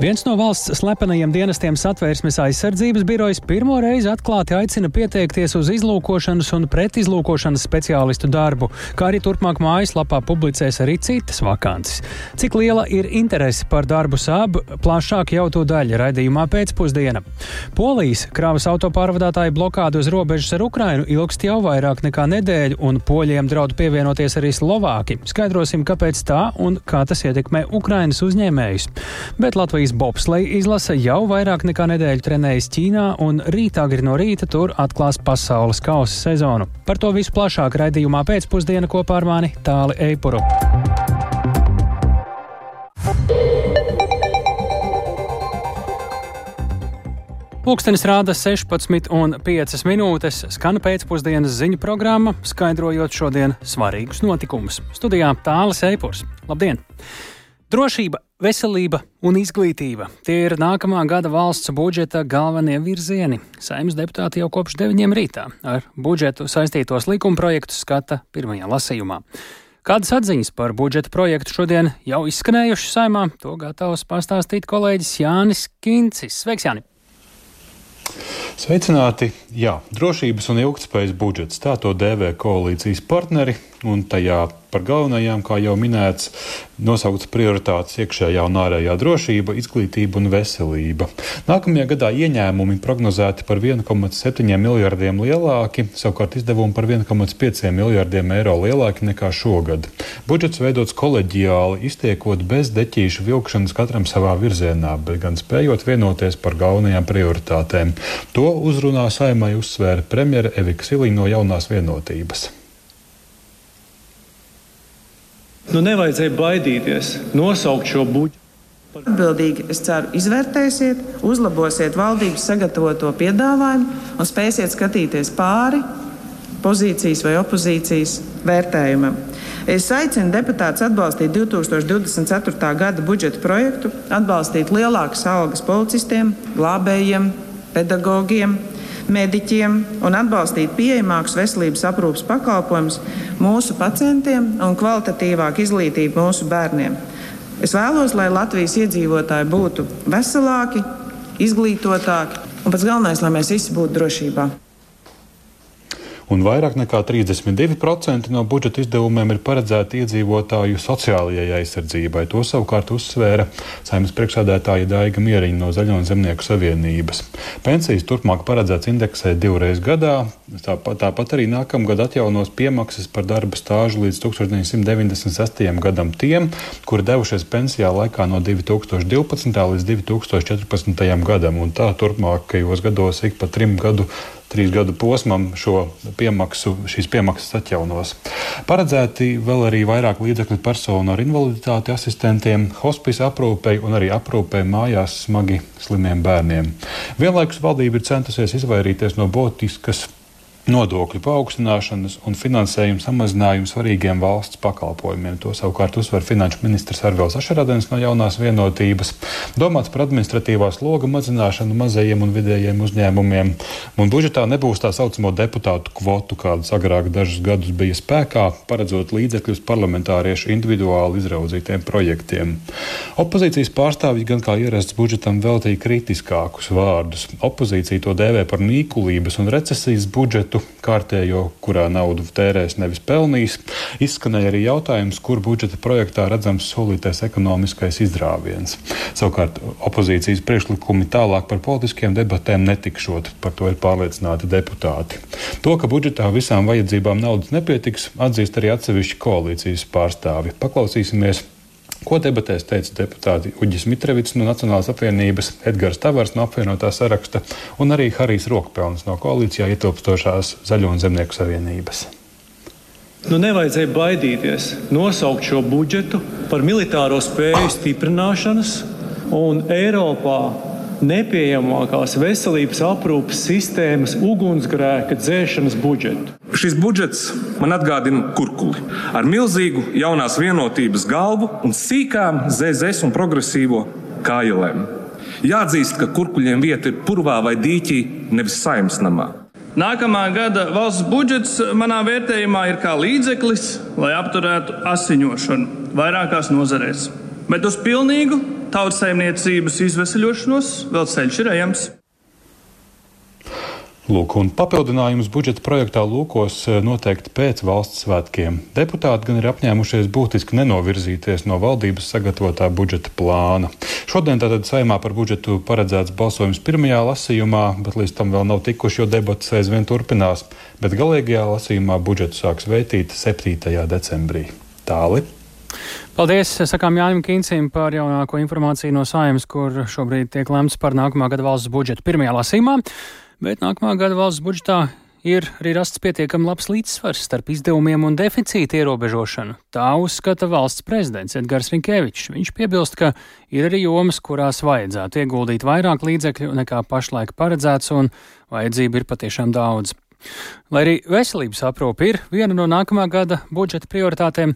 Viens no valsts slepenajiem dienestiem satvērsmes aizsardzības birojas pirmo reizi atklāti aicina pieteikties uz izlūkošanas un pretizlūkošanas speciālistu darbu, kā arī turpmāk mājaslapā publicēs arī citas vakances. Cik liela ir interese par darbu sāb, plašāk jau to daļa raidījumā pēcpusdiena. Polijas krāvas autopārvadātāju blokādu uz robežas ar Ukrainu ilgst jau vairāk nekā nedēļu, un poļiem draud pievienoties arī Slovāki. Skaidrosim, kāpēc tā un kā tas ietekmē Ukrainas uzņēmējus. Bet Latvijas Latvijas bobsleja izlase jau vairāk nekā nedēļu trenējas Ķīnā, un rīt agri no rīta tur atklās pasaules kausa sezonu. Par to visu plašāk raidījumā pēcpusdiena kopā ar mani Tāli Eipuru. Pūkstens rāda 16,5 minūtes, skan pēcpusdienas ziņu programma, skaidrojot šodien svarīgus notikumus. Studijā Tālis Eipurs. Labdien! Drošība, veselība un izglītība - tie ir nākamā gada valsts budžeta galvenie virzieni. Saimnes deputāti jau kopš 9 rītā ar budžetu saistītos likumprojektus skata pirmajā lasījumā. Kādas atziņas par budžeta projektu šodien jau izskanējušas saimā, to gatavs pastāstīt kolēģis Jānis Kincis. Sveiks, Jāni! Sveicināti! Jā, drošības un ilgspējas budžets, tā to dēvē koalīcijas partneri, un tajā par galvenajām, kā jau minēts, nosauktas prioritātes iekšējā un ārējā drošība, izglītība un veselība. Nākamajā gadā ieņēmumi prognozēti par 1,7 miljardiem lielāki, savukārt izdevumi par 1,5 miljardiem eiro lielāki nekā šogad. Budžets veidots koleģiāli, iztiekot bez deķīšu vilkšanas katram savā virzienā, bet gan spējot vienoties par galvenajām prioritātēm. To uzrunā saimai uzsvēra premjera Evika Siliņa no jaunās vienotības. Nu, nevajadzēja baidīties nosaukt šo budžetu. Atbildīgi, es ceru, izvērtēsiet, uzlabosiet valdības sagatavoto piedāvājumu un spēsiet skatīties pāri pozīcijas vai opozīcijas vērtējumam. Es aicinu deputātus atbalstīt 2024. gada budžeta projektu, atbalstīt lielākas algas policistiem, glābējiem, pedagogiem, mediķiem un atbalstīt pieejamākus veselības aprūpas pakalpojumus mūsu pacientiem un kvalitatīvāku izglītību mūsu bērniem. Es vēlos, lai Latvijas iedzīvotāji būtu veselāki, izglītotāki un pats galvenais, lai mēs visi būtu drošībā un vairāk nekā 32% no budžeta izdevumiem ir paredzēti iedzīvotāju sociālajai aizsardzībai. To savukārt uzsvēra saimnes priekšsādētāja Daiga Mieriņa no Zaļo un Zemnieku savienības. Pensijas turpmāk paredzēts indeksēt divreiz gadā, tāpat, tāpat arī nākamgad atjaunos piemaksas par darba stāžu līdz 1996. gadam tiem, kuri devušies pensijā laikā no 2012. līdz 2014. gadam, un tā turpmākajos gados ik pa trim gadu trīs gadu posmam šo piemaksu, šīs piemaksas atjaunos. Paredzēti vēl arī vairāk līdzekļu personu ar invaliditāti asistentiem, hospisa aprūpei un arī aprūpei mājās smagi slimiem bērniem. Vienlaikus valdība ir centusies izvairīties no būtiskas nodokļu paaugstināšanas un finansējuma samazinājumu svarīgiem valsts pakalpojumiem. To savukārt uzsver finanšu ministrs Arvils Ašaradens no jaunās vienotības. Domāts par administratīvā sloga mazināšanu mazajiem un vidējiem uzņēmumiem. Un budžetā nebūs tā saucamo deputātu kvotu, kādas agrāk dažus gadus bija spēkā, paredzot līdzekļus parlamentāriešu individuāli izraudzītiem projektiem. Opozīcijas pārstāvji gan kā ierasts budžetam veltīja kritiskākus vārdus. Opozīcija to dēvē par nīkulības un recesijas budžetu budžetu kārtējo, kurā naudu tērēs nevis pelnīs. Izskanēja arī jautājums, kur budžeta projektā redzams solītais ekonomiskais izrāviens. Savukārt opozīcijas priekšlikumi tālāk par politiskiem debatēm netikšot, par to ir pārliecināti deputāti. To, ka budžetā visām vajadzībām naudas nepietiks, atzīst arī atsevišķi koalīcijas pārstāvi. Paklausīsimies Ko debatēs teica deputāti Uģis Mitrevits no Nacionālās apvienības, Edgars Tavars no apvienotā saraksta un arī Harijs Rokpelns no koalīcijā ietilpstošās Zaļo un Zemnieku savienības. Nu, nevajadzēja baidīties nosaukt šo budžetu par militāro spēju stiprināšanas un Eiropā nepieejamākās veselības aprūpes sistēmas ugunsgrēka dzēšanas budžetu. Šis budžets man atgādina kurkuli ar milzīgu jaunās vienotības galvu un sīkām ZZS un progresīvo kājlēm. Jāatzīst, ka kurkuļiem vieta ir purvā vai dīķī, nevis saimnes namā. Nākamā gada valsts budžets manā vērtējumā ir kā līdzeklis, lai apturētu asiņošanu vairākās nozarēs. Bet uz pilnīgu tautsaimniecības izvesaļošanos vēl ceļš ir ejams. Lūk, un papildinājums budžeta projektā lūkos eh, noteikti pēc valsts svētkiem. Deputāti gan ir apņēmušies būtiski nenovirzīties no valdības sagatavotā budžeta plāna. Šodien tātad saimā par budžetu paredzēts balsojums pirmajā lasījumā, bet līdz tam vēl nav tikuši, jo debatas aizvien turpinās. Bet galīgajā lasījumā budžetu sāks veitīt 7. decembrī. Tāli. Paldies, sakām Jānim Kīncim par jaunāko informāciju no Saimas, kur šobrīd tiek lemts par nākamā gada valsts budžetu pirmajā lasīmā bet nākamā gada valsts budžetā ir arī rasts pietiekami labs līdzsvars starp izdevumiem un deficīta ierobežošanu. Tā uzskata valsts prezidents Edgars Rinkevičs. Viņš piebilst, ka ir arī jomas, kurās vajadzētu ieguldīt vairāk līdzekļu nekā pašlaik paredzēts, un vajadzība ir patiešām daudz. Lai arī veselības aprūpe ir viena no nākamā gada budžeta prioritātēm,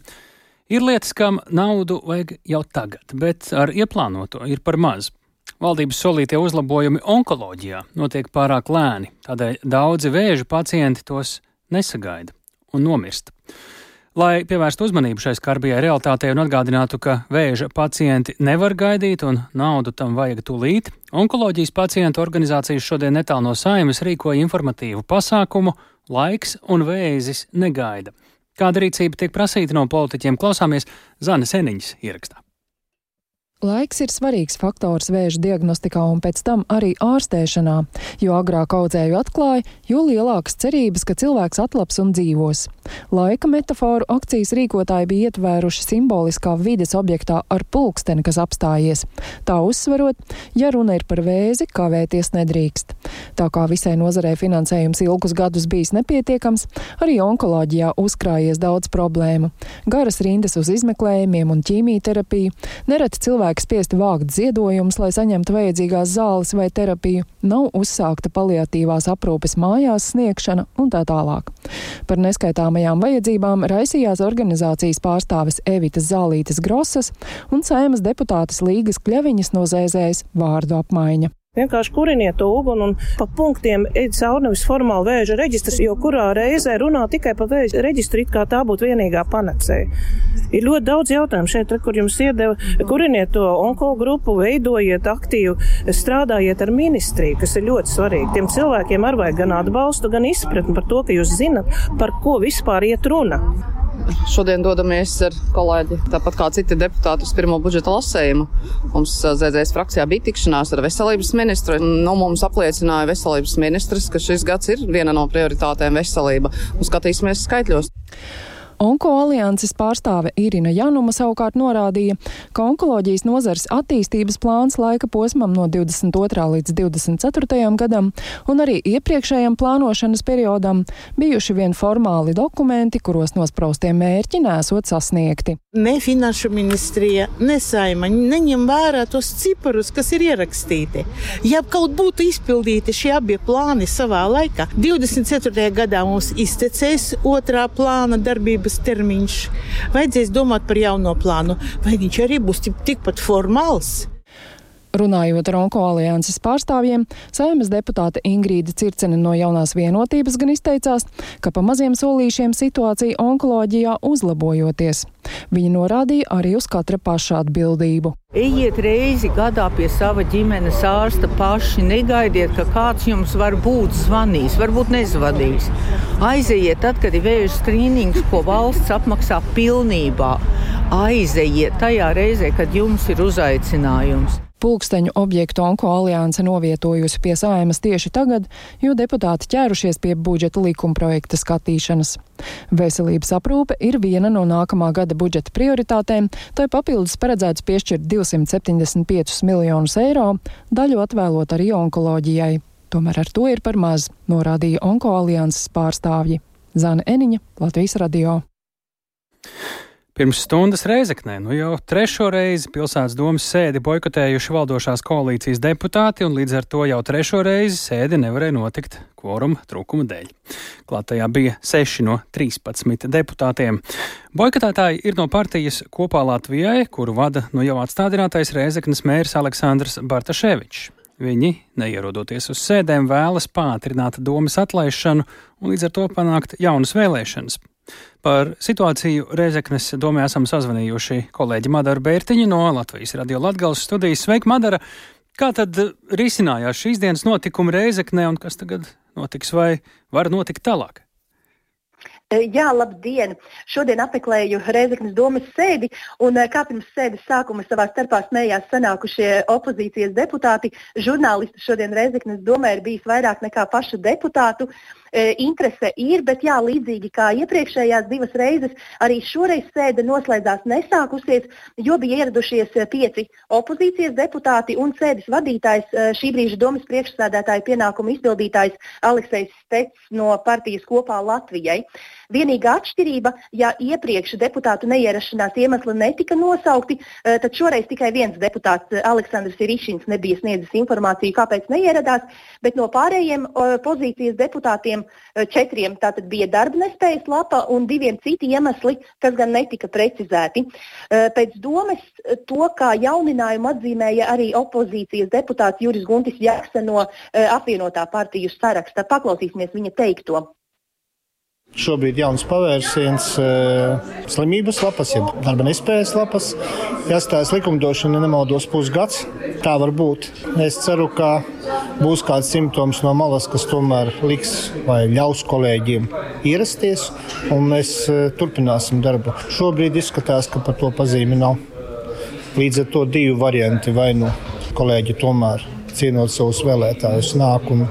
ir lietas, kam naudu vajag jau tagad, bet ar ieplānoto ir par maz. Valdības solītie uzlabojumi onkoloģijā notiek pārāk lēni, tādēļ daudzi vēža pacienti tos nesagaida un nomirst. Lai pievērstu uzmanību šai skarbajai realitātei un atgādinātu, ka vēža pacienti nevar gaidīt un naudu tam vajag tūlīt, onkoloģijas pacientu organizācijas šodien netālu no saimas rīkoja informatīvu pasākumu Laiks un vēzis negaida. Kāda rīcība tiek prasīta no politiķiem, klausāmies Zana Seniņas ierakstā. Laiks ir svarīgs faktors vēža diagnostikā un pēc tam arī ārstēšanā. Jo agrāk audzēju atklāja, jo lielākas cerības, ka cilvēks atlaps un dzīvos. Laika metaforu akcijas rīkotāji bija ietvēruši simboliskā vides objektā ar pulksteni, kas apstājies. Tā uzsverot, ja runa ir par vēzi, kavēties nedrīkst. Tā kā visai nozarei finansējums ilgus gadus bijis nepietiekams, arī onkoloģijā uzkrājies daudz problēmu. Garas rindas uz izmeklējumiem un ķīmijterapiju, nereti cilvēki cilvēki spiesti vākt ziedojumus, lai saņemtu vajadzīgās zāles vai terapiju, nav uzsākta paliatīvās aprūpes mājās sniegšana un tā tālāk. Par neskaitāmajām vajadzībām raisījās organizācijas pārstāves Evitas Zālītes Grosas un saimas deputātes Līgas Kļaviņas no Zēzējas vārdu apmaiņa. Vienkārši kuriniet to uguni un pa punktiem ej cauri nevis formāli vēža reģistrs, jo kurā reizē runā tikai par vēža reģistru, it kā tā būtu vienīgā panacēja. Ir ļoti daudz jautājumu šeit, kur jums iedeva, kuriniet to onko grupu, veidojiet aktīvu, strādājiet ar ministriju, kas ir ļoti svarīgi. Tiem cilvēkiem ar vajag gan atbalstu, gan izpratni par to, ka jūs zinat, par ko vispār iet runa. Šodien dodamies ar kolēģi, tāpat kā citi deputāti, uz pirmo budžeta lasējumu. Mums ZZS frakcijā bija tikšanās ar veselības ministru. Nu, mums apliecināja veselības ministrs, ka šis gads ir viena no prioritātēm veselība. Un skatīsimies skaitļos. Onko alianses pārstāve Irina Januma savukārt norādīja, ka onkoloģijas nozares attīstības plāns laika posmam no 22. līdz 24. gadam un arī iepriekšējam plānošanas periodam bijuši vien formāli dokumenti, kuros nospraustie mērķi nesot sasniegti. Ne finanšu ministrija, ne saima neņem vērā tos ciparus, kas ir ierakstīti. Ja kaut būtu izpildīti šie abi plāni savā laikā, 24. gadā mums iztecēs otrā plāna darbība darbības termiņš, vajadzēs domāt par jauno plānu, vai viņš arī būs tikpat formāls. Runājot ar Onko alianses pārstāvjiem, saimas deputāte Ingrīda Circene no jaunās vienotības gan izteicās, ka pa maziem solīšiem situācija onkoloģijā uzlabojoties. Viņa norādīja arī uz katra paša atbildību. Ejiet reizi gadā pie sava ģimenes ārsta paši. Negaidiet, ka kāds jums varbūt zvanīs, varbūt nezvanīs. Aizejiet tad, kad ir vēža skrīnings, ko valsts apmaksā pilnībā. Aizejiet tajā reizē, kad jums ir uzaicinājums. Pulksteņu objektu Onko alianse novietojusi pie saimas tieši tagad, jo deputāti ķērušies pie budžeta likumprojekta skatīšanas. Veselības aprūpe ir viena no nākamā gada budžeta prioritātēm, tai papildus paredzēts piešķirt 275 miljonus eiro, daļu atvēlot arī onkoloģijai. Tomēr ar to ir par maz, norādīja Onko alianses pārstāvji. Zana Eniņa, Latvijas radio. Pirms stundas Reizeknē, nu jau trešo reizi pilsētas domas sēdi boikotējuši valdošās koalīcijas deputāti, un līdz ar to jau trešo reizi sēdi nevarēja notikt kvoruma trūkuma dēļ. Klātajā bija 6 no 13 deputātiem. Boikotētāji ir no partijas kopā Latvijai, kuru vada no jau atstādinātais Reizeknas mērs Aleksandrs Bartaševičs. Viņi, neierodoties uz sēdēm, vēlas pātrināt domas atlaišanu un līdz ar to panākt jaunas vēlēšanas. Par situāciju Reizeknes domē esam sazvanījuši kolēģi Madaru Bērtiņu no Latvijas radio Latgales studijas. Sveika, Madara! Kā tad risinājās šīs dienas notikumi Reizeknē un kas tagad notiks vai var notikt tālāk? Jā, labdien! Šodien apmeklēju Reizeknas domas sēdi, un kā pirms sēdes sākuma savā starpā smējās sanākušie opozīcijas deputāti, žurnālisti šodien Reizeknas domē ir bijis vairāk nekā pašu deputātu. E, interese ir, bet jā, līdzīgi kā iepriekšējās divas reizes, arī šoreiz sēde noslēdzās nesākusies, jo bija ieradušies pieci opozīcijas deputāti un sēdes vadītājs, šī brīža domas priekšsēdētāja pienākumu izpildītājs Aleksejs Stets no partijas kopā Latvijai. Vienīgā atšķirība, ja iepriekš deputātu neierašanās iemesli netika nosaukti, e, tad šoreiz tikai viens deputāts, Aleksandrs Irišins, nebija sniedzis informāciju, kāpēc neieradās, bet no pārējiem pozīcijas deputātiem eh, četriem tātad bija darba nespējas lapa un diviem citi iemesli, kas gan netika precizēti. Eh, pēc domas eh, to, kā jauninājumu atzīmēja arī opozīcijas deputāts Juris Guntis Jaksa no apvienotā partiju saraksta. Paklausīsimies viņa teikto. Šobrīd ir jauns pavērsiens, slimības lapas, jeb darba nespējas lapas. Jāstāsta likumdošana, ja nemaldos, pusgads. Tā var būt. Es ceru, ka būs kāds simptoms no malas, kas tomēr liks vai ļaus kolēģiem ierasties, un mēs turpināsim darbu. Šobrīd izskatās, ka par to pazīmi nav. Līdz ar to divi varianti. Vai nu kolēģi tomēr cienot savus vēlētājus nāk un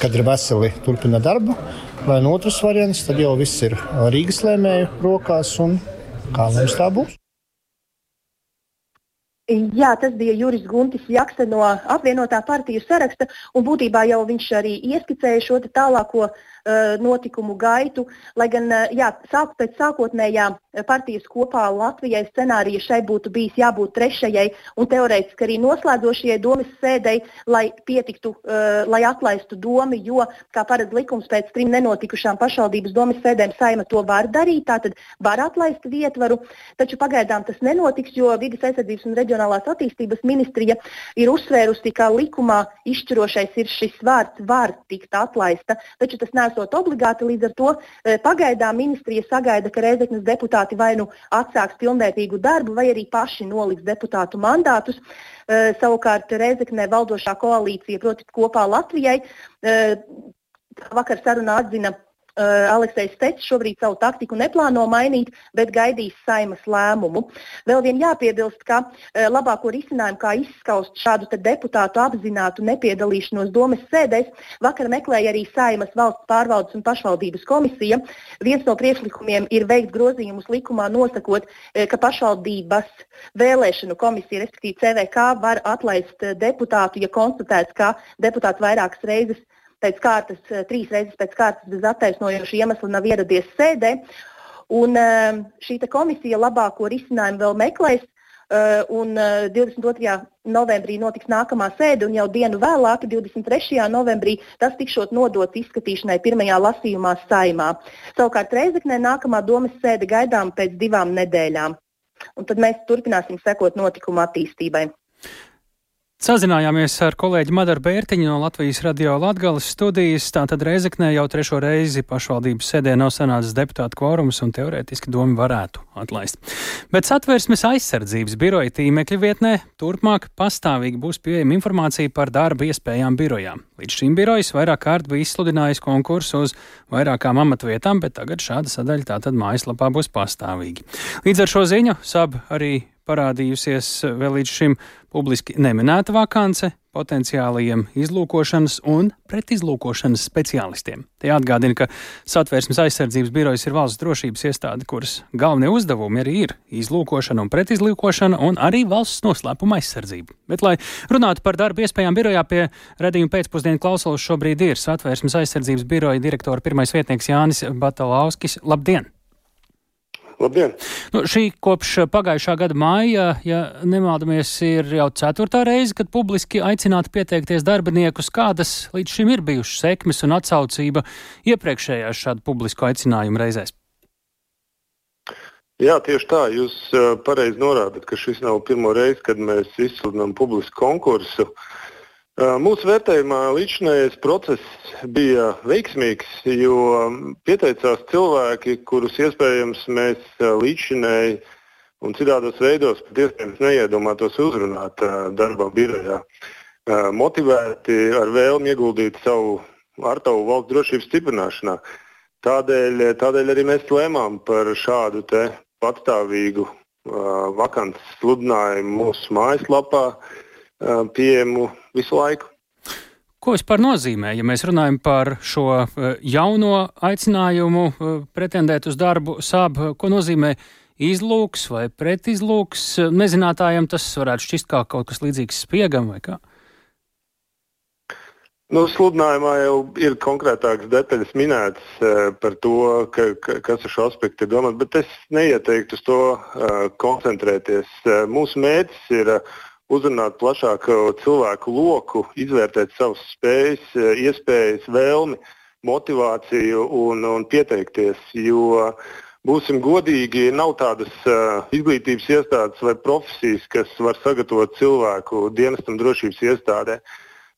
kad ir veseli, turpina darbu Vai no otrs variants, tad jau viss ir Rīgas lēmēju rokās un kā mums tā būs. Jā, tas bija Juris Guntis Jakse no apvienotā partiju saraksta, un būtībā jau viņš arī ieskicēja šo tālāko uh, notikumu gaitu, lai gan jā, sāk, pēc sākotnējā partijas kopā Latvijai scenārija šai būtu bijis jābūt trešajai un teorētiski arī noslēdzošajai domas sēdei, lai pietiktu, lai atlaistu domu, jo, kā paredz likums pēc trim nenotikušām pašvaldības domas sēdēm, saima to var darīt, tātad var atlaist vietvaru, taču pagaidām tas nenotiks, jo vidas aizsardzības un reģionālās attīstības ministrija ir uzsvērusi, ka likumā izšķirošais ir šis vārds var tikt atlaista, taču tas nesot obligāti, līdz ar to pagaidām ministrija sagaida, ka Reizeknas deputāti vai nu atsāks pilnvērtīgu darbu, vai arī paši noliks deputātu mandātus. Uh, savukārt Reizeknē valdošā koalīcija, proti, kopā Latvijai, uh, vakar sarunā atzina Uh, Aleksis Stečs šobrīd savu taktiku neplāno mainīt, bet gaidīs saimas lēmumu. Vēl vien jāpiebilst, ka uh, labāko risinājumu, kā izskaust šādu deputātu apzinātu nepiedalīšanos domas sēdēs, vakar meklēja arī saimas valsts pārvaldes un pašvaldības komisija. Viens no priekšlikumiem ir veikt grozījumus likumā, nosakot, uh, ka pašvaldības vēlēšanu komisija, respektīvi CVK, var atlaist deputātu, ja konstatēts, ka deputāts vairākas reizes pēc kārtas, eh, trīs reizes pēc kārtas bez attaisnojoša iemesla nav ieradies sēdē. Un eh, šī komisija labāko risinājumu vēl meklēs. Uh, un uh, 22. novembrī notiks nākamā sēde, un jau dienu vēlāk, 23. novembrī, tas tikšot nodots izskatīšanai pirmajā lasījumā saimā. Savukārt Reizeknē nākamā domas sēde gaidām pēc divām nedēļām. Un tad mēs turpināsim sekot notikumu attīstībai. Sazinājāmies ar kolēģi Madaru Bērtiņu no Latvijas radio Latgales studijas. Tātad Reizeknē jau trešo reizi pašvaldības sēdē nav sanācis deputātu kvorums un teorētiski domi varētu atlaist. Bet satversmes aizsardzības biroja tīmekļa vietnē turpmāk pastāvīgi būs pieejama informācija par darba iespējām birojām. Līdz šim birojas vairāk kārt bija izsludinājis konkursu uz vairākām amatvietām, bet tagad šāda sadaļa tātad mājaslapā būs pastāvīgi. Līdz ar šo ziņu SAB arī parādījusies vēl līdz šim publiski neminēta vakance potenciālajiem izlūkošanas un pretizlūkošanas speciālistiem. Te atgādina, ka Satvērsmes aizsardzības birojas ir valsts drošības iestāde, kuras galvenie uzdevumi arī ir izlūkošana un pretizlūkošana un arī valsts noslēpuma aizsardzība. Bet, lai runātu par darbu iespējām birojā pie redzījuma pēcpusdienu klausulas, šobrīd ir Satvērsmes aizsardzības biroja direktora pirmais vietnieks Jānis Batalauskis. Labdien! Labdien! Nu, šī kopš pagājušā gada māja, ja nemaldamies, ir jau ceturtā reize, kad publiski aicināti pieteikties darbiniekus. Kādas līdz šim ir bijušas sekmes un atsaucība iepriekšējās šādu publisku aicinājumu reizēs? Jā, tieši tā. Jūs uh, pareizi norādat, ka šis nav pirmo reizi, kad mēs izsludinām publisku konkursu. Mūsu vērtējumā līdzinājais process bija veiksmīgs, jo pieteicās cilvēki, kurus iespējams mēs līdzinēji un citādos veidos pat iespējams neiedomātos uzrunāt darbā birojā. Motivēti ar vēlmi ieguldīt savu artavu valsts drošības stiprināšanā. Tādēļ, tādēļ arī mēs lēmām par šādu patstāvīgu vakants sludinājumu mūsu mājaslapā, pieejamu visu laiku. Ko vispār nozīmē, ja mēs runājam par šo jauno aicinājumu pretendēt uz darbu SAB? Ko nozīmē izlūks vai pretizlūks? Nezinātājiem tas varētu šķist kā kaut kas līdzīgs spiegam vai kā? Nu, sludinājumā jau ir konkrētākas detaļas minētas uh, par to, ka, ka, kas ar šo aspektu ir domāts, bet es neieteiktu uz to uh, koncentrēties. Uh, mūsu mērķis ir uh, uzrunāt plašāku cilvēku loku, izvērtēt savas spējas, uh, iespējas, vēlmi, motivāciju un, un pieteikties. Jo, Būsim godīgi, nav tādas uh, izglītības iestādes vai profesijas, kas var sagatavot cilvēku dienestam drošības iestādē.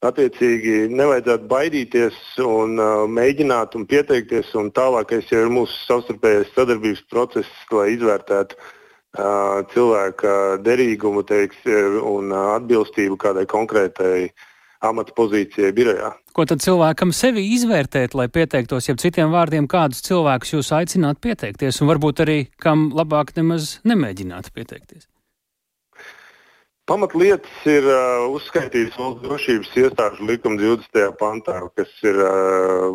Attiecīgi, nevajadzētu baidīties un uh, mēģināt un pieteikties. Un tālākais jau ir mūsu savstarpējais sadarbības process, lai izvērtētu uh, cilvēka derīgumu teiks, un atbilstību kādai konkrētai amata pozīcijai birojā. Ko tad cilvēkam sevi izvērtēt, lai pieteiktos, ja citiem vārdiem kādus cilvēkus jūs aicināt pieteikties, un varbūt arī kam labāk nemaz nemēģināt pieteikties? Pamatlietas ir uh, uzskaitītas valsts drošības iestāžu likuma 20. pantā, kas ir uh,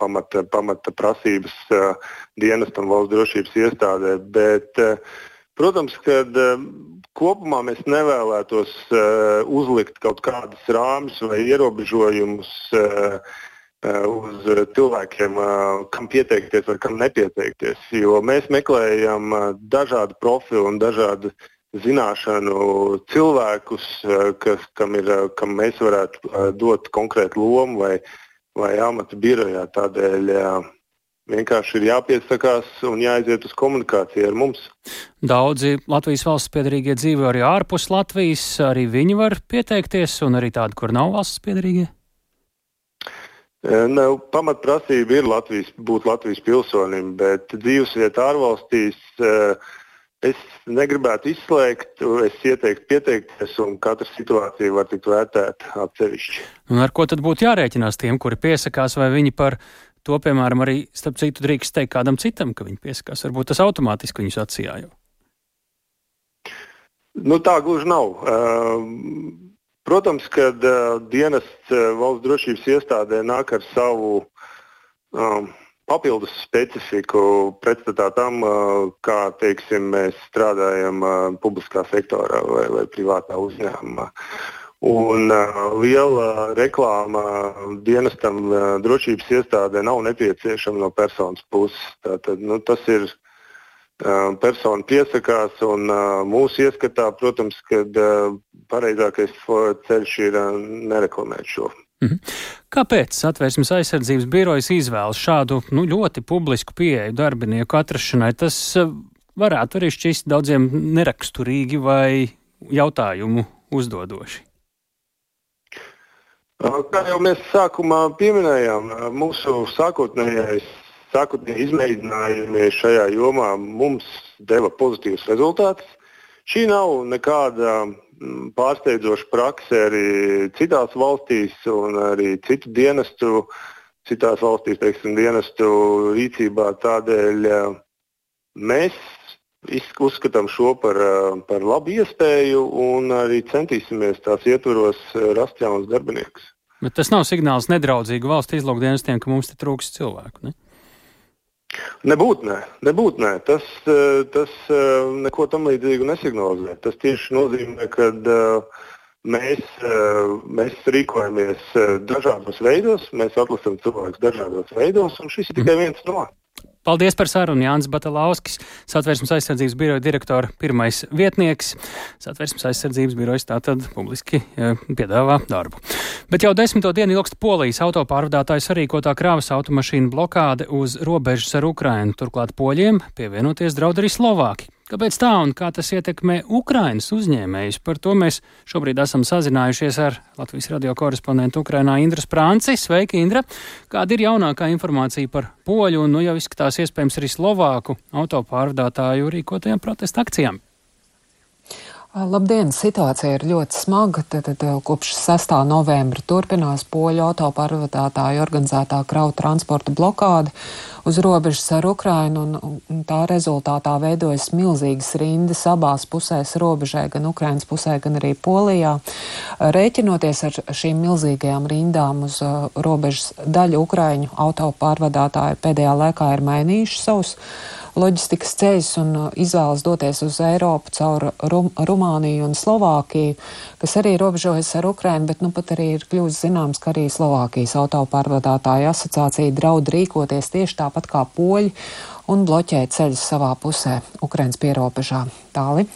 pamata, pamata prasības uh, dienestam valsts drošības iestādē. Bet, uh, protams, ka uh, kopumā mēs nevēlētos uh, uzlikt kaut kādus rāmjus vai ierobežojumus. Uh, uz cilvēkiem, kam pieteikties vai kam nepieteikties. Jo mēs meklējam dažādu profilu un dažādu zināšanu cilvēkus, eh, kas, kam, ir, eh, kam mēs varētu eh, dot konkrētu lomu vai, vai amata birojā. Tādēļ vienkārši ir jāpiesakās un jāaiziet uz komunikāciju ar mums. Daudzi Latvijas valsts piedarīgie dzīvo arī ārpus Latvijas, arī viņi var pieteikties, un arī tādi, kur nav valsts piedarīgie. Ne, pamatprasība ir Latvijas, būt Latvijas pilsonim, bet dzīvesvieta ārvalstīs uh, Es negribētu izslēgt, es ieteiktu pieteikties, un katra situācija var tikt vērtēta atsevišķi. Un ar ko tad būtu jārēķinās tiem, kuri piesakās, vai viņi par to, piemēram, arī starp citu drīkst teikt kādam citam, ka viņi piesakās? Varbūt tas automātiski viņus atsijā jau. Nu, tā gluži nav. Protams, kad dienests valsts drošības iestādē nāk ar savu um, papildus specifiku pretstatā tam, kā teiksim, mēs strādājam publiskā sektorā vai, vai privātā uzņēmumā. Un uh, liela reklāma dienestam uh, drošības iestādē nav nepieciešama no personas puses. Tātad, nu, tas ir uh, persona piesakās, un mūsu ieskatā, protams, ka uh, pareizākais ceļš ir nereklamēt šo Mhm. Kāpēc satversmes aizsardzības birojas izvēlas šādu nu, ļoti publisku pieeju darbinieku atrašanai? Tas varētu arī šķist daudziem neraksturīgi vai jautājumu uzdodoši. Kā jau mēs sākumā pieminējām, mūsu sākotnējais sākotnēji izmēģinājumi šajā jomā mums deva pozitīvus rezultātus. Šī nav nekāda Mm, pārsteidzoša prakse arī citās valstīs un arī citu dienestu, citās valstīs, teiksim, dienestu rīcībā. Tādēļ mēs uzskatām šo par, par labu iespēju un arī centīsimies tās ietvaros rast jaunus darbiniekus. Bet tas nav signāls nedraudzīgu valsts izlūkdienestiem, ka mums te trūks cilvēku. Ne? Nebūtu nē, nebūt, nē. Tas, eh, tas eh, neko tam līdzīgu nesignalizē. Tas tieši nozīmē, ka eh, mēs, mēs rīkojamies dažādos veidos, mēs atlasām cilvēkus dažādos veidos, un šis ir tikai viens no. Paldies par sarunu Jānis Batalauskis, Satversmes aizsardzības biroja direktora pirmais vietnieks. Satversmes aizsardzības birojas tātad publiski ja, piedāvā darbu. Bet jau desmito dienu ilgst Polijas autopārvadātāju sarīkotā krāvas automašīnu blokāde uz robežas ar Ukrainu. Turklāt poļiem pievienoties draud arī Slovāki. Kāpēc tā un kā tas ietekmē Ukrainas uzņēmējus? Par to mēs šobrīd esam sazinājušies ar Latvijas radio korespondentu Ukrainā Indra Sprānci. Sveiki, Indra! Kāda ir jaunākā informācija par poļu un, nu jau izskatās, iespējams arī slovāku autopārvadātāju rīkotajām protesta akcijām? Labdien! Situācija ir ļoti smaga. Tad, tad kopš 6. novembra turpinās poļu autopārvadātāju organizētā kravu transporta blokāde uz robežas ar Ukrainu, un, un tā rezultātā veidojas milzīgas rindas abās pusēs robežai, gan Ukrainas pusē, gan arī Polijā. Rēķinoties ar šīm milzīgajām rindām uz robežas daļu Ukraiņu autopārvadātāju pēdējā laikā ir mainījuši savus loģistikas ceļus un uh, izvēlas doties uz Eiropu caur Rum Rumāniju un Slovākiju, kas arī robežojas ar Ukrainu, bet nu pat arī ir kļūst zināms, ka arī Slovākijas autopārvadātāja asociācija draud rīkoties tieši tāpat kā poļi un bloķēt ceļus savā pusē Ukrainas pierobežā. Tāli.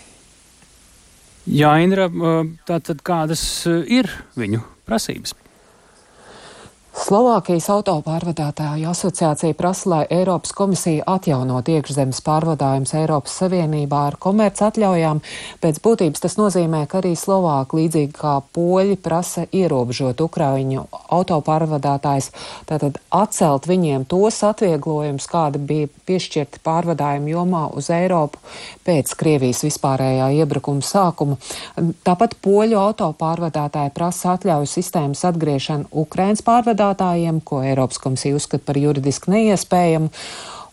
Jā, Indra, uh, tātad kādas uh, ir viņu prasības? Slovākijas autopārvadātāju asociācija prasa, lai Eiropas komisija atjaunot iekšzemes pārvadājumus Eiropas Savienībā ar komerc atļaujām. Pēc būtības tas nozīmē, ka arī Slovāki, līdzīgi kā poļi, prasa ierobežot Ukraiņu autopārvadātājs, tātad atcelt viņiem tos atvieglojumus, kādi bija piešķirti pārvadājumu jomā uz Eiropu pēc Krievijas vispārējā iebrukuma sākuma. Tāpat poļu autopārvadātāji prasa atļauju sistēmas atgriešanu Ukrainas pārvadātājiem strādātājiem, ko Eiropas komisija uzskata par juridiski neiespējamu.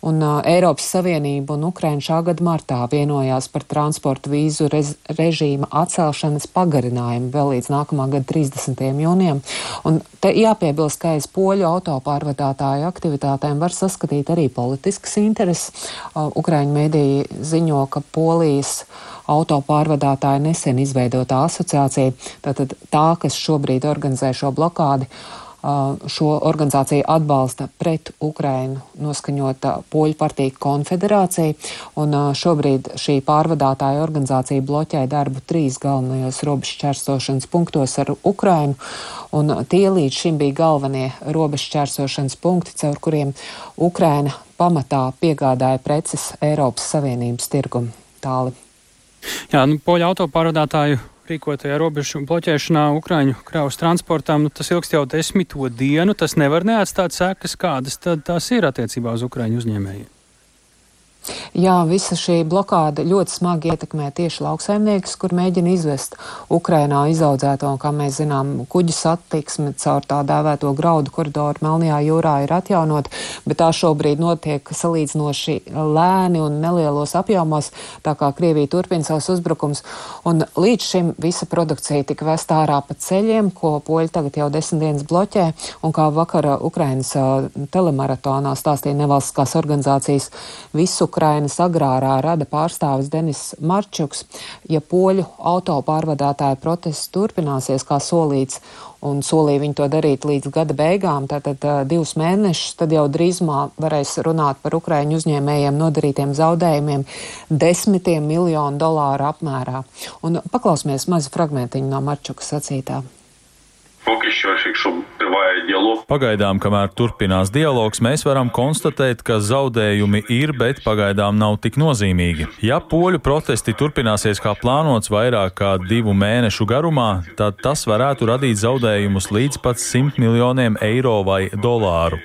Un uh, Eiropas Savienība un Ukraina šā gada martā vienojās par transporta vīzu rez, režīma atcelšanas pagarinājumu vēl līdz nākamā gada 30. jūnijam. Un te jāpiebilst, ka aiz poļu autopārvadātāju aktivitātēm var saskatīt arī politiskas intereses. Uh, Ukraiņu mediji ziņo, ka Polijas autopārvadātāja nesen izveidotā asociācija, tātad tā, kas šobrīd organizē šo blokādi, uh, šo organizāciju atbalsta pret Ukrainu noskaņota Poļu partija konfederācija, un šobrīd šī pārvadātāja organizācija bloķē darbu trīs galvenajos robežšķērsošanas punktos ar Ukrainu, un tie līdz šim bija galvenie robežšķērsošanas punkti, caur kuriem Ukraina pamatā piegādāja preces Eiropas Savienības tirgumu tāli. Jā, nu, poļu autopārvadātāju rīkotajā robežu bloķēšanā Ukraiņu kravas transportām, nu, tas ilgst jau desmito dienu. Tas nevar neatstāt sekas, kādas tad tās ir attiecībā uz Ukraiņu uzņēmējiem. Jā, visa šī blokāde ļoti smagi ietekmē tieši lauksaimniekus, kur mēģina izvest Ukrainā izaudzēto, un, kā mēs zinām, kuģu satiksme caur tā dēvēto graudu koridoru Melnajā jūrā ir atjaunot, bet tā šobrīd notiek salīdzinoši lēni un nelielos apjomos, tā kā Krievija turpina savus uzbrukums. Un līdz šim visa produkcija tika vest ārā pa ceļiem, ko poļi tagad jau desmit dienas bloķē, un kā vakara Ukrainas telemaratonā stāstīja nevalstiskās organizācijas visu Ukrainas agrārā rada pārstāvis Denis Marčuks, ja poļu autopārvadātāja protests turpināsies kā solīts, un solīja viņi to darīt līdz gada beigām, tātad uh, divus mēnešus, tad jau drīzumā varēs runāt par Ukraiņu uzņēmējiem nodarītiem zaudējumiem desmitiem miljonu dolāru apmērā. Un paklausīsimies mazu fragmentiņu no Marčuka sacītā. Pokišķi, vai dialogu. Pagaidām, kamēr turpinās dialogs, mēs varam konstatēt, ka zaudējumi ir, bet pagaidām nav tik nozīmīgi. Ja poļu protesti turpināsies kā plānots vairāk kā divu mēnešu garumā, tad tas varētu radīt zaudējumus līdz pat 100 miljoniem eiro vai dolāru.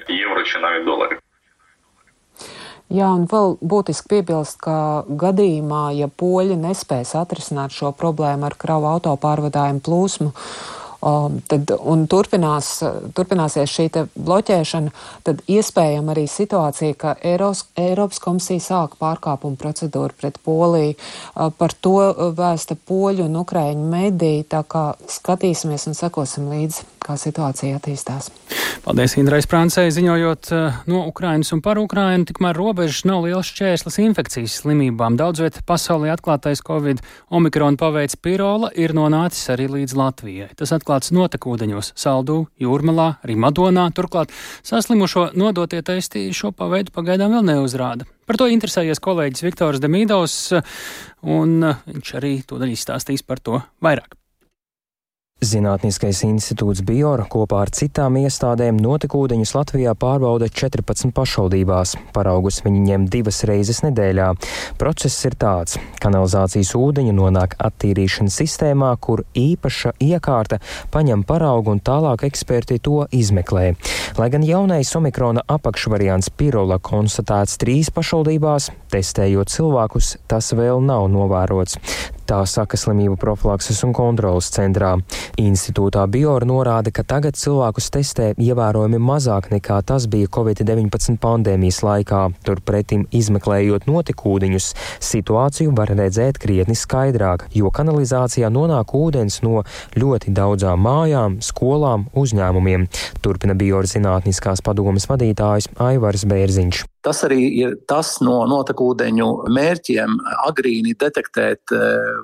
Jā, un vēl būtiski piebilst, ka gadījumā, ja poļi nespēs atrisināt šo problēmu ar kravu autopārvadājumu plūsmu, uh, tad, un turpinās, turpināsies šī bloķēšana, tad iespējama arī situācija, ka Eiros, Eiropas komisija sāk pārkāpumu procedūru pret Poliju. Uh, par to vēsta poļu un ukraiņu mediji, tā kā skatīsimies un sekosim līdzi, kā situācija attīstās. Paldies Indrai Sprāncei ziņojot uh, no Ukrainas un par Ukrainu, tikmēr robežas nav liels šķērslis infekcijas slimībām. Daudz viet pasaulē atklātais Covid omikrona paveids pirola ir nonācis arī līdz Latvijai. Tas atklāt atklāts notekūdeņos Saldū, Jūrmalā, arī Madonā. Turklāt saslimušo nodotie testi šo paveidu pagaidām vēl neuzrāda. Par to interesējies kolēģis Viktors Demīdovs, un viņš arī to daļu izstāstīs par to vairāk. Zinātniskais institūts Biora kopā ar citām iestādēm notekūdeņus Latvijā pārbauda 14 pašvaldībās. Paraugus viņi ņem divas reizes nedēļā. Process ir tāds: kanalizācijas ūdeņi nonāk attīrīšanas sistēmā, kur īpaša iekārta paņem paraugu un tālāk eksperti to izmeklē. Lai gan jaunais omikrona apakšvariants Pirola konstatēts trīs pašvaldībās, testējot cilvēkus, tas vēl nav novērots. Tā saka slimību profilakses un kontrolas centrā. Institūtā Biora norāda, ka tagad cilvēkus testē ievērojami mazāk nekā tas bija Covid-19 pandēmijas laikā. Turpretim, izmeklējot notikūdeņus, situāciju var redzēt krietni skaidrāk, jo kanalizācijā nonāk ūdens no ļoti daudzām mājām, skolām, uzņēmumiem. Turpina Biora zinātniskās padomas vadītājs Aivars Bērziņš. Tas arī ir tas no notekūdeņu mērķiem agrīni detektēt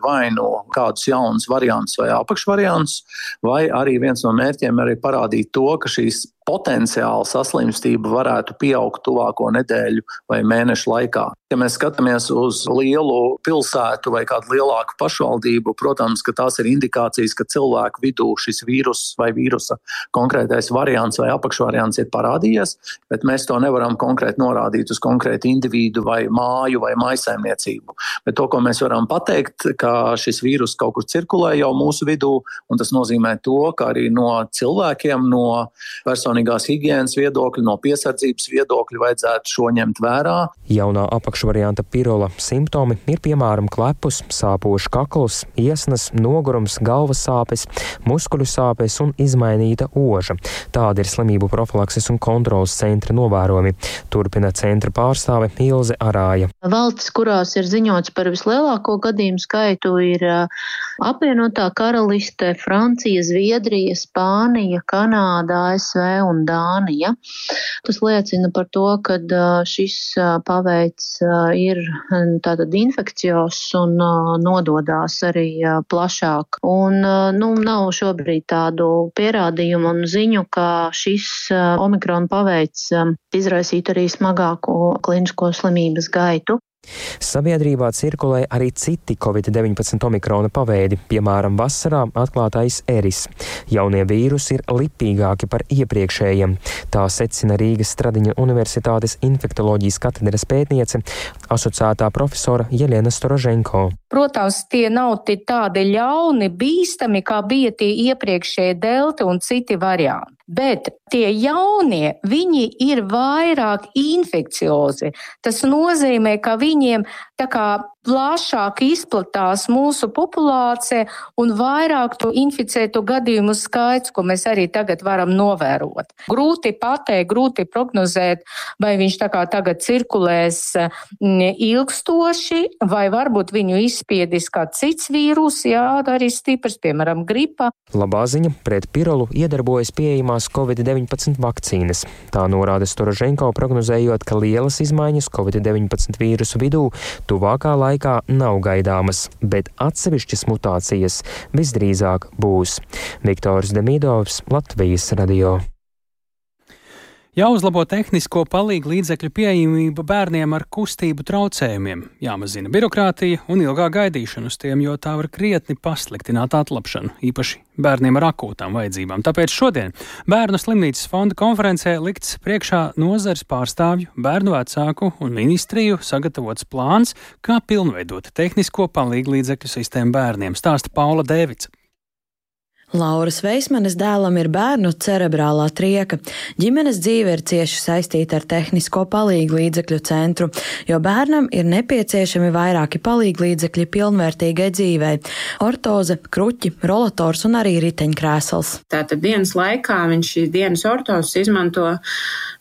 vai nu kādus jaunus variantus vai apakšvariantus, vai arī viens no mērķiem arī parādīt to, ka šīs potenciāli saslimstība varētu pieaugt tuvāko nedēļu vai mēnešu laikā. Ja mēs skatāmies uz lielu pilsētu vai kādu lielāku pašvaldību, protams, ka tās ir indikācijas, ka cilvēku vidū šis vīrus vai vīrusa konkrētais variants vai apakšvariants ir parādījies, bet mēs to nevaram konkrēti norādīt uz konkrētu individu vai māju vai maisaimniecību. Bet to, ko mēs varam pateikt, ka šis vīrus kaut kur cirkulē jau mūsu vidū, un tas nozīmē to, ka arī no cilvēkiem, no personīgiem personīgās higiēnas viedokļa, no piesardzības viedokļa vajadzētu šo ņemt vērā. Jaunā apakšvarianta pirola simptomi ir piemēram klepus, sāpošs kakls, iesnas, nogurums, galvas sāpes, muskuļu sāpes un izmainīta oža. Tāda ir slimību profilakses un kontrolas centra novērojumi. Turpina centra pārstāve Ilze Arāja. Valstis, kurās ir ziņots par vislielāko gadījumu skaitu, ir apvienotā karaliste, Francija, Zviedrija, Spānija, Kanāda, ASV un Dānija. Tas liecina par to, ka šis paveids ir tātad infekcijos un nododās arī plašāk. Un, nu, nav šobrīd tādu pierādījumu un ziņu, ka šis omikrona paveids izraisītu arī smagāku klinisko slimības gaitu. Sabiedrībā cirkulē arī citi Covid-19 omikrona paveidi, piemēram, vasarā atklātais eris. Jaunie vīrusi ir lipīgāki par iepriekšējiem. Tā secina Rīgas Stradiņa Universitātes infektoloģijas katedras pētniece, asociētā profesora Jelena Storoženko. Protams, tie nav tādi ļauni, bīstami, kā bija tie iepriekšējie delta un citi varianti. Bet tie jaunie, viņi ir vairāk infekciozi. Tas nozīmē, ka viņiem tā kā plašāk izplatās mūsu populācija un vairāk to inficētu gadījumu skaits, ko mēs arī tagad varam novērot. Grūti pateikt, grūti prognozēt, vai viņš tā kā tagad cirkulēs mm, ilgstoši, vai varbūt viņu izspiedīs kāds cits vīrus, jā, arī stiprs, piemēram, gripa. Labā ziņa pret pirolu iedarbojas pieejamās Covid-19 vakcīnas. Tā norāda Storoženko prognozējot, ka lielas izmaiņas Covid-19 vīrusu vidū tuvākā laikā nav gaidāmas, bet atsevišķas mutācijas visdrīzāk būs. Viktors Demidovs, Latvijas radio. Jāuzlabo tehnisko palīgu līdzekļu pieejamība bērniem ar kustību traucējumiem, jāmazina birokrātija un ilgā gaidīšana uz tiem, jo tā var krietni pasliktināt atlapšanu, īpaši bērniem ar akūtām vajadzībām. Tāpēc šodien Bērnu slimnīcas fonda konferencē likts priekšā nozars pārstāvju, bērnu vecāku un ministriju sagatavots plāns, kā pilnveidot tehnisko palīgu līdzekļu sistēmu bērniem, stāsta Paula Dēvica. Lauras Veismanes dēlam ir bērnu cerebrālā trieka. Ģimenes dzīve ir cieši saistīta ar tehnisko palīgu līdzekļu centru, jo bērnam ir nepieciešami vairāki palīgu līdzekļi pilnvērtīgai dzīvei - ortoze, kruķi, rolators un arī riteņkrēsls. Tātad dienas laikā viņš šīs dienas ortozes izmanto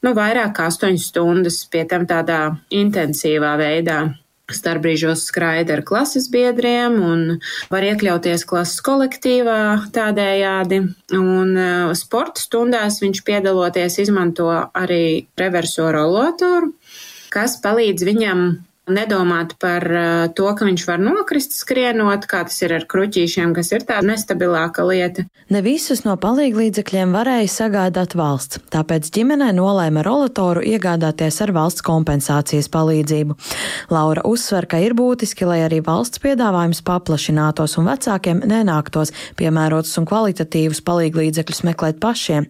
nu, vairāk kā 8 stundas, pie tam tādā intensīvā veidā. Starbrīžos skraida ar klases biedriem un var iekļauties klases kolektīvā tādējādi. Un uh, sporta stundās viņš piedaloties izmanto arī reverso rolatoru, kas palīdz viņam nedomāt par to, ka viņš var nokrist skrienot, kā tas ir ar kruķīšiem, kas ir tāda nestabilāka lieta. Ne visus no palīglīdzekļiem varēja sagādāt valsts, tāpēc ģimenē nolēma rolatoru iegādāties ar valsts kompensācijas palīdzību. Laura uzsver, ka ir būtiski, lai arī valsts piedāvājums paplašinātos un vecākiem nenāktos piemērotus un kvalitatīvus palīglīdzekļus meklēt pašiem.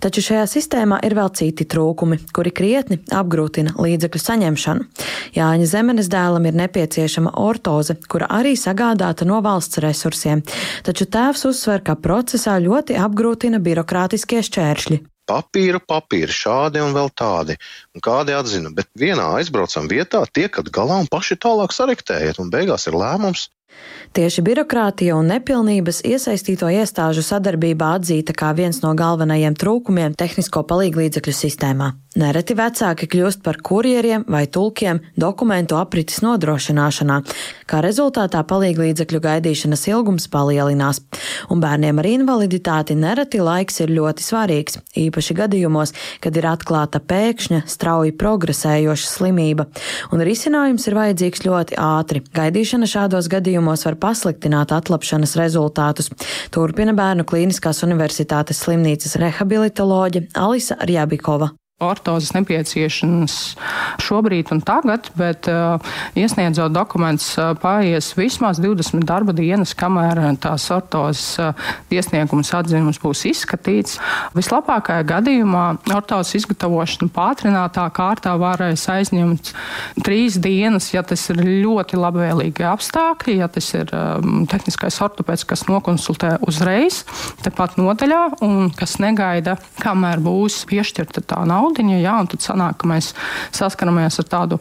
Taču šajā sistēmā ir vēl citi trūkumi, kuri krietni apgrūtina līdzekļu saņemšanu. Jāņa Zemenes dēlam ir nepieciešama ortoze, kura arī sagādāta no valsts resursiem, taču tēvs uzsver, ka procesā ļoti apgrūtina birokrātiskie šķēršļi papīru, papīri, šādi un vēl tādi. Un kādi atzina, bet vienā aizbraucam vietā, tiekat galā un paši tālāk sarektējiet, un beigās ir lēmums. Tieši birokrātija un nepilnības iesaistīto iestāžu sadarbībā atzīta kā viens no galvenajiem trūkumiem tehnisko palīglīdzekļu sistēmā. Nereti vecāki kļūst par kurjeriem vai tulkiem dokumentu aprites nodrošināšanā, kā rezultātā palīglīdzekļu gaidīšanas ilgums palielinās, un bērniem ar invaliditāti nereti laiks ir ļoti svarīgs, īpaši gadījumos, kad ir atklāta pēkšņa, strauji progresējoša slimība, un risinājums ir vajadzīgs ļoti ātri. Gaidīšana šādos gadījumos var pasliktināt atlapšanas rezultātus, turpina Bērnu Klīniskās Universitātes slimnīcas rehabilitoloģe Alisa Rjabikova ortozes nepieciešams šobrīd un tagad, bet uh, iesniedzot dokumentus, uh, paies vismaz 20 darba dienas, kamēr tās ortozes uh, iesniegums atzinums būs izskatīts. Vislabākajā gadījumā ortozes izgatavošana pātrinātā kārtā varēs aizņemt trīs dienas, ja tas ir ļoti labvēlīgi apstākļi, ja tas ir um, tehniskais ortopēds, kas nokonsultē uzreiz, tepat nodaļā un kas negaida, kamēr būs piešķirta tā nauda naudiņa, jā, un tad sanāk, ka mēs saskaramies ar tādu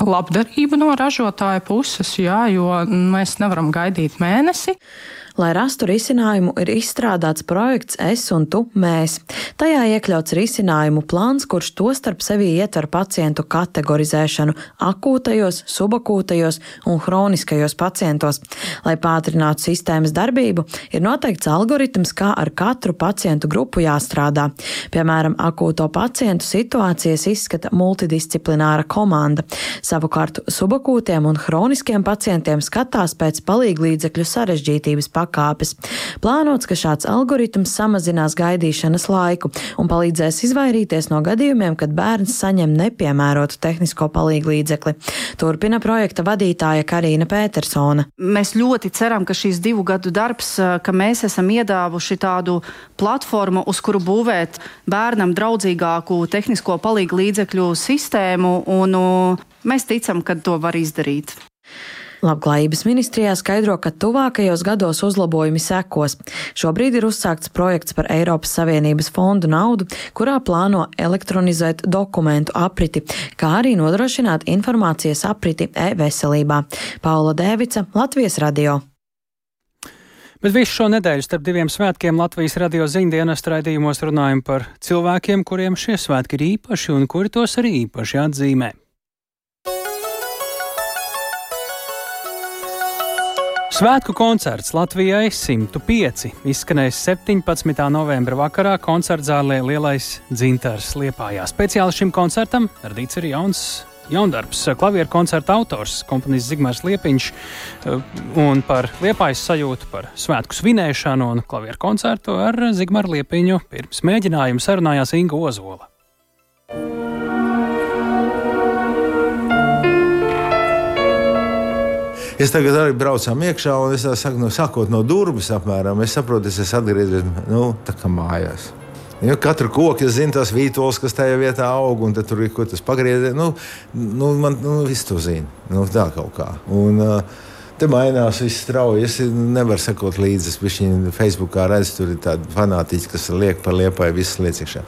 labdarību no ražotāja puses, jā, jo mēs nevaram gaidīt mēnesi. Lai rastu risinājumu, ir izstrādāts projekts Es un tu mēs. Tajā iekļauts risinājumu plāns, kurš to starp sevi ietver pacientu kategorizēšanu akūtajos, subakūtajos un hroniskajos pacientos. Lai pātrinātu sistēmas darbību, ir noteikts algoritms, kā ar katru pacientu grupu jāstrādā. Piemēram, akūto pacientu situācijas izskata multidisciplināra komanda. Savukārt subakūtiem un hroniskiem pacientiem skatās pēc palīglīdzekļu sarežģītības pakāpes pakāpes. Plānots, ka šāds algoritms samazinās gaidīšanas laiku un palīdzēs izvairīties no gadījumiem, kad bērns saņem nepiemērotu tehnisko palīgu līdzekli. Turpina projekta vadītāja Karina Petersona. Mēs ļoti ceram, ka šīs divu gadu darbs, ka mēs esam iedāvuši tādu platformu, uz kuru būvēt bērnam draudzīgāku tehnisko palīgu līdzekļu sistēmu, un mēs ticam, ka to var izdarīt. Labklājības ministrijā skaidro, ka tuvākajos gados uzlabojumi sekos. Šobrīd ir uzsākts projekts par Eiropas Savienības fondu naudu, kurā plāno elektronizēt dokumentu apriti, kā arī nodrošināt informācijas apriti e-veselībā. Paula Dēvica, Latvijas radio. Bet visu šo nedēļu starp diviem svētkiem Latvijas radio ziņdienas raidījumos runājam par cilvēkiem, kuriem šie svētki ir īpaši un kuri tos arī īpaši atzīmē. Svētku koncerts Latvijai 105 izskanēs 17. novembra vakarā koncertzālē Lielais dzintars Liepājā. Speciāli šim koncertam radīts ir jauns jaundarbs. Klavieru koncerta autors, komponists Zigmārs Liepiņš, un par liepājas sajūtu par svētku svinēšanu un klavieru koncertu ar Zigmāru Liepiņu pirms mēģinājuma sarunājās Inga Ozola. Es tagad arī braucām iekšā, un es saku, no, sākot no durvis, apmēram, es saprotu, es esmu atgriezies nu, mājās. Jo katru koku es zinu, tas vītols, kas tajā vietā aug, un tur ir ko tas pagriezies. Nu, nu, man nu, viss to zina. Nu, tā kaut kā. Un, uh, Te mainās viss strauji. Es nevaru sekot līdzi. Es viņu Facebookā redzu, tur ir tādi fanātiķi, kas liek par liepai visas lietas iekšā.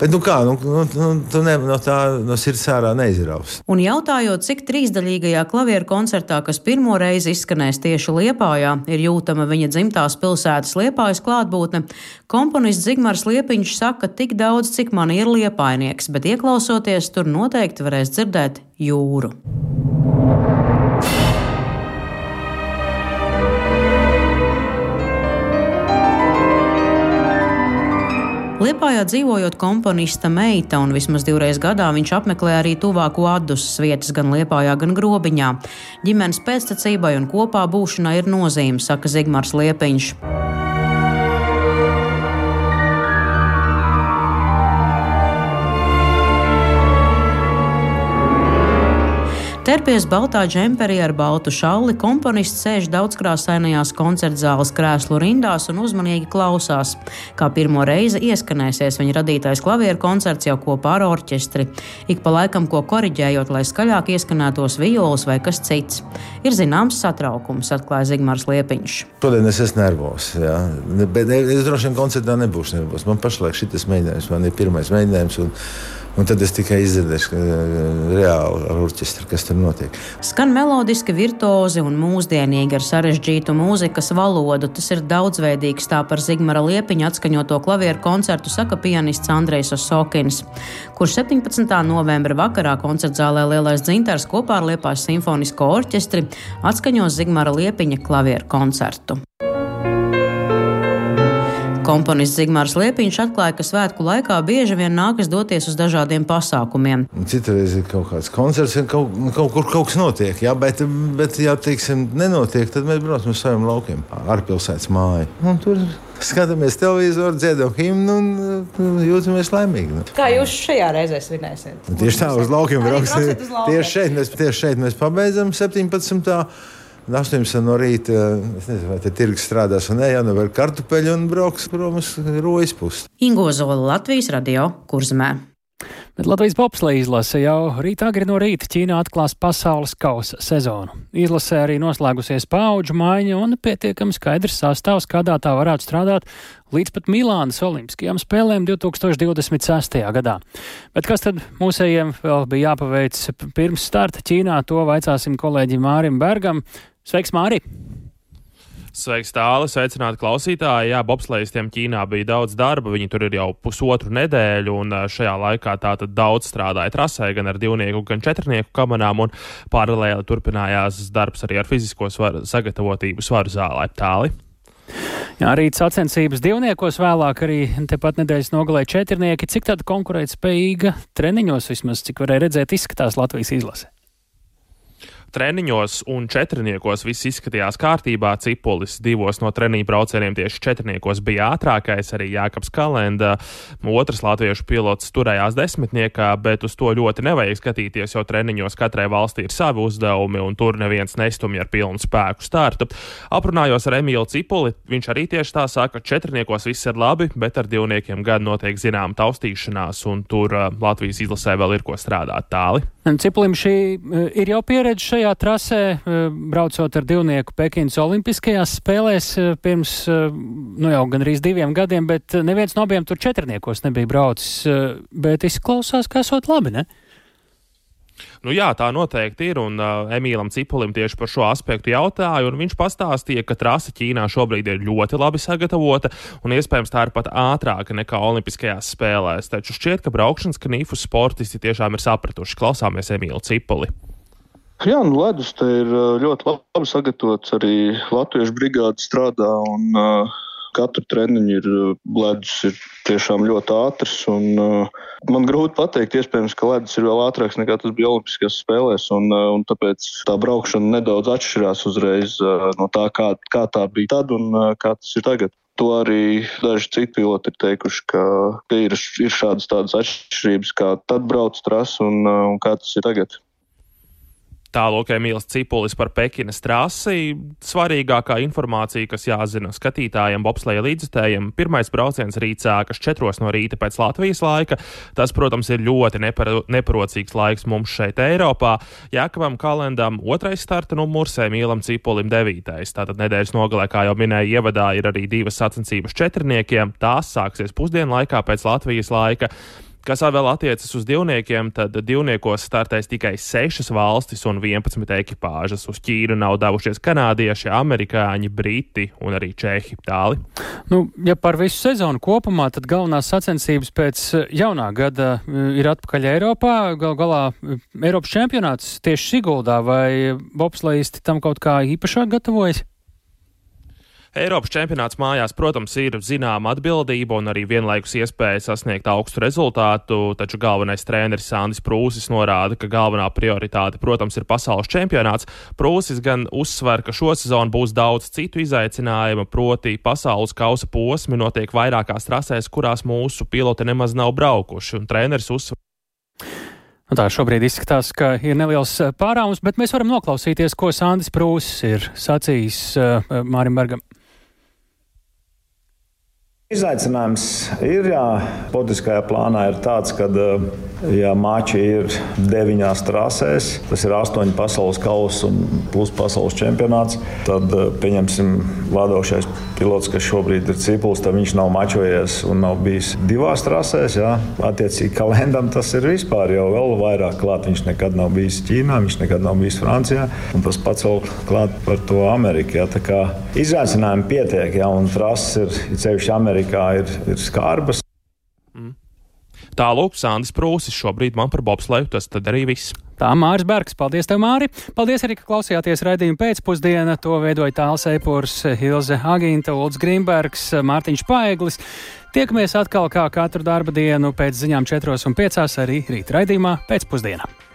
Bet, nu kā, nu, nu, nu, tu ne, no tā no sirds ārā neizraus. Un jautājot, cik trīsdaļīgajā klavieru koncertā, kas pirmo reizi izskanēs tieši Liepājā, ir jūtama viņa dzimtās pilsētas Liepājas klātbūtne, komponists Zigmārs Liepiņš saka tik daudz, cik man ir liepainieks, bet ieklausoties tur noteikti varēs dzirdēt jūru. Liepājā dzīvojot komponista meita, un vismaz divreiz gadā viņš apmeklē arī tuvāko atdusas vietas gan Liepājā, gan Grobiņā. Ģimenes pēctecībai un kopā būšanai ir nozīme, saka Zigmārs Liepiņš. Terpies baltā džemperī ar baltu šalli, komponists sēž daudzkrāsainajās koncertzāles krēslu rindās un uzmanīgi klausās, kā pirmo reizi ieskanēsies viņa radītais klavieru koncerts jau kopā ar orķestri. Ik pa laikam ko koriģējot, lai skaļāk ieskanētos violas vai kas cits. Ir zināms satraukums, atklāja Zigmārs Liepiņš. Šodien es esmu nervos, jā. bet es droši vien koncertā nebūšu nervos. Man pašlaik šis mēģinājums, man ir pirmais mēģinājums. Un... Un tad es tikai izdzirdēju, ka reāli ar orķestri kas tur notiek. Skan melodiski, virtuozi un mūsdienīgi ar sarežģītu mūzikas valodu. Tas ir daudzveidīgs, tā par Zigmara Liepiņa atskaņoto klavieru koncertu saka pianists Andrejs Osokins, kurš 17. novembra vakarā koncertzālē Lielais dzintars kopā ar Liepājas simfonisko orķestri atskaņos Zigmara Liepiņa klavieru koncertu. Komponists Zigmārs Liepiņš atklāja, ka svētku laikā bieži vien nākas doties uz dažādiem pasākumiem. Citreiz ir kaut kāds koncerts, kaut, kaut kur kaut kas notiek, jā, bet, bet ja teiksim, nenotiek, tad mēs braucam uz saviem laukiem, ārpilsētas māju. Un tur skatāmies televizoru, dziedam himnu un nu, jūtamies laimīgi. Nu. Kā jūs šajā reizē svinēsiet? Tieši tā, uz laukiem brauksim. Tieši šeit mēs, tieši šeit mēs pabeidzam 17. 18 no rīta, es nezinu, vai te tirgus strādās un nē, nu vēl kartupeļu un brauks prom uz rojas pusi. Ingo Zola Latvijas radio kurzmē. Bet Latvijas bobsleja izlase jau rīt agri no rīta Ķīnā atklās pasaules kausa sezonu. Izlasē arī noslēgusies paudžu maiņa un pietiekami skaidrs sastāvs, kādā tā varētu strādāt līdz pat Milānas Olimpiskajām spēlēm 2026. gadā. Bet kas tad mūsējiem vēl bija jāpaveic pirms starta Ķīnā, to vaicāsim kolēģim Mārim Bergam. Sveiks, Māri! Sveiks, tālāk, sveicināti klausītāji. Jā, bobslēgstiem Ķīnā bija daudz darba. Viņi tur ir jau pusotru nedēļu, un šajā laikā tātad daudz strādāja trasē, gan ar divnieku, gan četrnieku kamerām, un paralēli turpinājās darbs arī ar fizisko svaru, sagatavotību svaru zālē. Tālāk. Jā, rīt sacensības divniekos, vēlāk arī tepat nedēļas nogalē četrnieki. Cik tāda konkurētspējīga treniņos vismaz, cik varēja redzēt, izskatās Latvijas izlase? Treniņos un četrniekos viss izskatījās kārtībā. Cipulis divos no treniņu braucieniem tieši četrniekos bija ātrākais, arī Jākaps Kalenda. Otrs latviešu pilots turējās desmitniekā, bet uz to ļoti nevajag skatīties, jo treniņos katrai valstī ir savi uzdevumi un tur neviens nestumj ar pilnu spēku startu. Aprunājos ar Emīlu Cipuli, viņš arī tieši tā saka, ka četrniekos viss ir labi, bet ar divniekiem gan notiek zinām taustīšanās, un tur uh, Latvijas izlasē vēl ir ko strādāt tāli. Cipulim šī uh, ir jau pieredze šajā trasē, eh, braucot ar divnieku Pekinas Olimpiskajās spēlēs eh, pirms nu jau gandrīz diviem gadiem, bet neviens no abiem tur četrniekos nebija braucis. Bet izklausās, ka esot labi, ne? Nu, jā, tā noteikti ir. Un uh, Emīlam Cipulim tieši par šo aspektu jautāju, viņš pastāstīja, ka trase Ķīnā šobrīd ir ļoti labi sagatavota, un iespējams tā ir pat ātrāka nekā Olimpiskajās spēlēs. Taču šķiet, ka braukšanas knīfu sportisti tiešām ir sapratuši. Klausāmies Emīlu Cipuli. Jā, nu, ledus te ir ļoti labi sagatavots. Arī Latviešu brigāde strādā un uh, katru treniņu ir ledus ir tiešām ļoti ātrs. Un, uh, man grūti pateikt, iespējams, ka ledus ir vēl ātrāks nekā tas bija Olimpiskajās spēlēs. Un, uh, un tāpēc tā braukšana nedaudz atšķirās uzreiz uh, no tā, kā, kā tā bija tad un uh, kā tas ir tagad. To arī daži citi piloti ir teikuši, ka ir, ir šādas atšķirības, kā tad brauc trasa un, un kā tas ir tagad. Tālāk, Emīls Cipulis par Pekinas trasi. Svarīgākā informācija, kas jāzina skatītājiem, bobsleja līdzstājiem, pirmais brauciens rīt sākas 4 no rīta pēc Latvijas laika. Tas, protams, ir ļoti nepar neparocīgs laiks mums šeit, Eiropā. Jākavam kalendam otrais starta numurs, Emīlam Cipulim devītais. Tātad nedēļas nogalē, kā jau minēju, ievadā ir arī divas sacensības četrniekiem. Tās sāksies pusdienlaikā pēc Latvijas laika. Kas vēl attiecas uz divniekiem, tad divniekos startēs tikai 6 valstis un 11 ekipāžas. Uz Ķīnu nav devušies kanādieši, amerikāņi, briti un arī čehi. Tāli. Nu, ja par visu sezonu kopumā, tad galvenās sacensības pēc eh, jaunā gada eh, ir atpakaļ Eiropā. Gal galā eh, Eiropas čempionāts tieši Siguldā vai bobslēgisti tam kaut kā īpašāk gatavojas? Eiropas čempionāts mājās, protams, ir zināma atbildība un arī vienlaikus iespēja sasniegt augstu rezultātu, taču galvenais treneris Sandis Prūsis norāda, ka galvenā prioritāte, protams, ir pasaules čempionāts. Prūsis gan uzsver, ka šo sezonu būs daudz citu izaicinājumu, proti pasaules kausa posmi notiek vairākās trasēs, kurās mūsu piloti nemaz nav braukuši, un treneris uzsver. Nu tā šobrīd izskatās, ka ir neliels pārāvums, bet mēs varam noklausīties, ko Sandis Prūsis ir sacījis uh, Mārim Bergam. Izaicinājums ir, jā, politiskajā plānā ir tāds, ka, ja mači ir deviņās trasēs, tas ir astoņi pasaules kausa un plus pasaules čempionāts, tad, pieņemsim, vadošais pilots, kas šobrīd ir Cipuls, tad viņš nav mačojies un nav bijis divās trasēs. Jā. Attiecīgi, kalendam tas ir vispār jau vēl vairāk klāt. Viņš nekad nav bijis Ķīnā, viņš nekad nav bijis Francijā, un tas pats vēl klāt par to Ameriku. Jā. Tā kā izaicinājumi pietiek, jā, un trases ir, ceļš Amerikā ir, ir skarbas. Tālāk, Sandis Prūsis šobrīd man par bobsleju, tas arī viss. Tā Māris Bergs, paldies tev, Māri! Paldies arī, ka klausījāties raidījumu pēcpusdienā. To veidoja Tāls Eipurs, Hilze Agīnta, Ulds Grimbergs, Mārtiņš Paeglis. Tiekamies atkal kā katru darba dienu pēc ziņām 4 un 5 arī rīt raidījumā pēcpusdienā.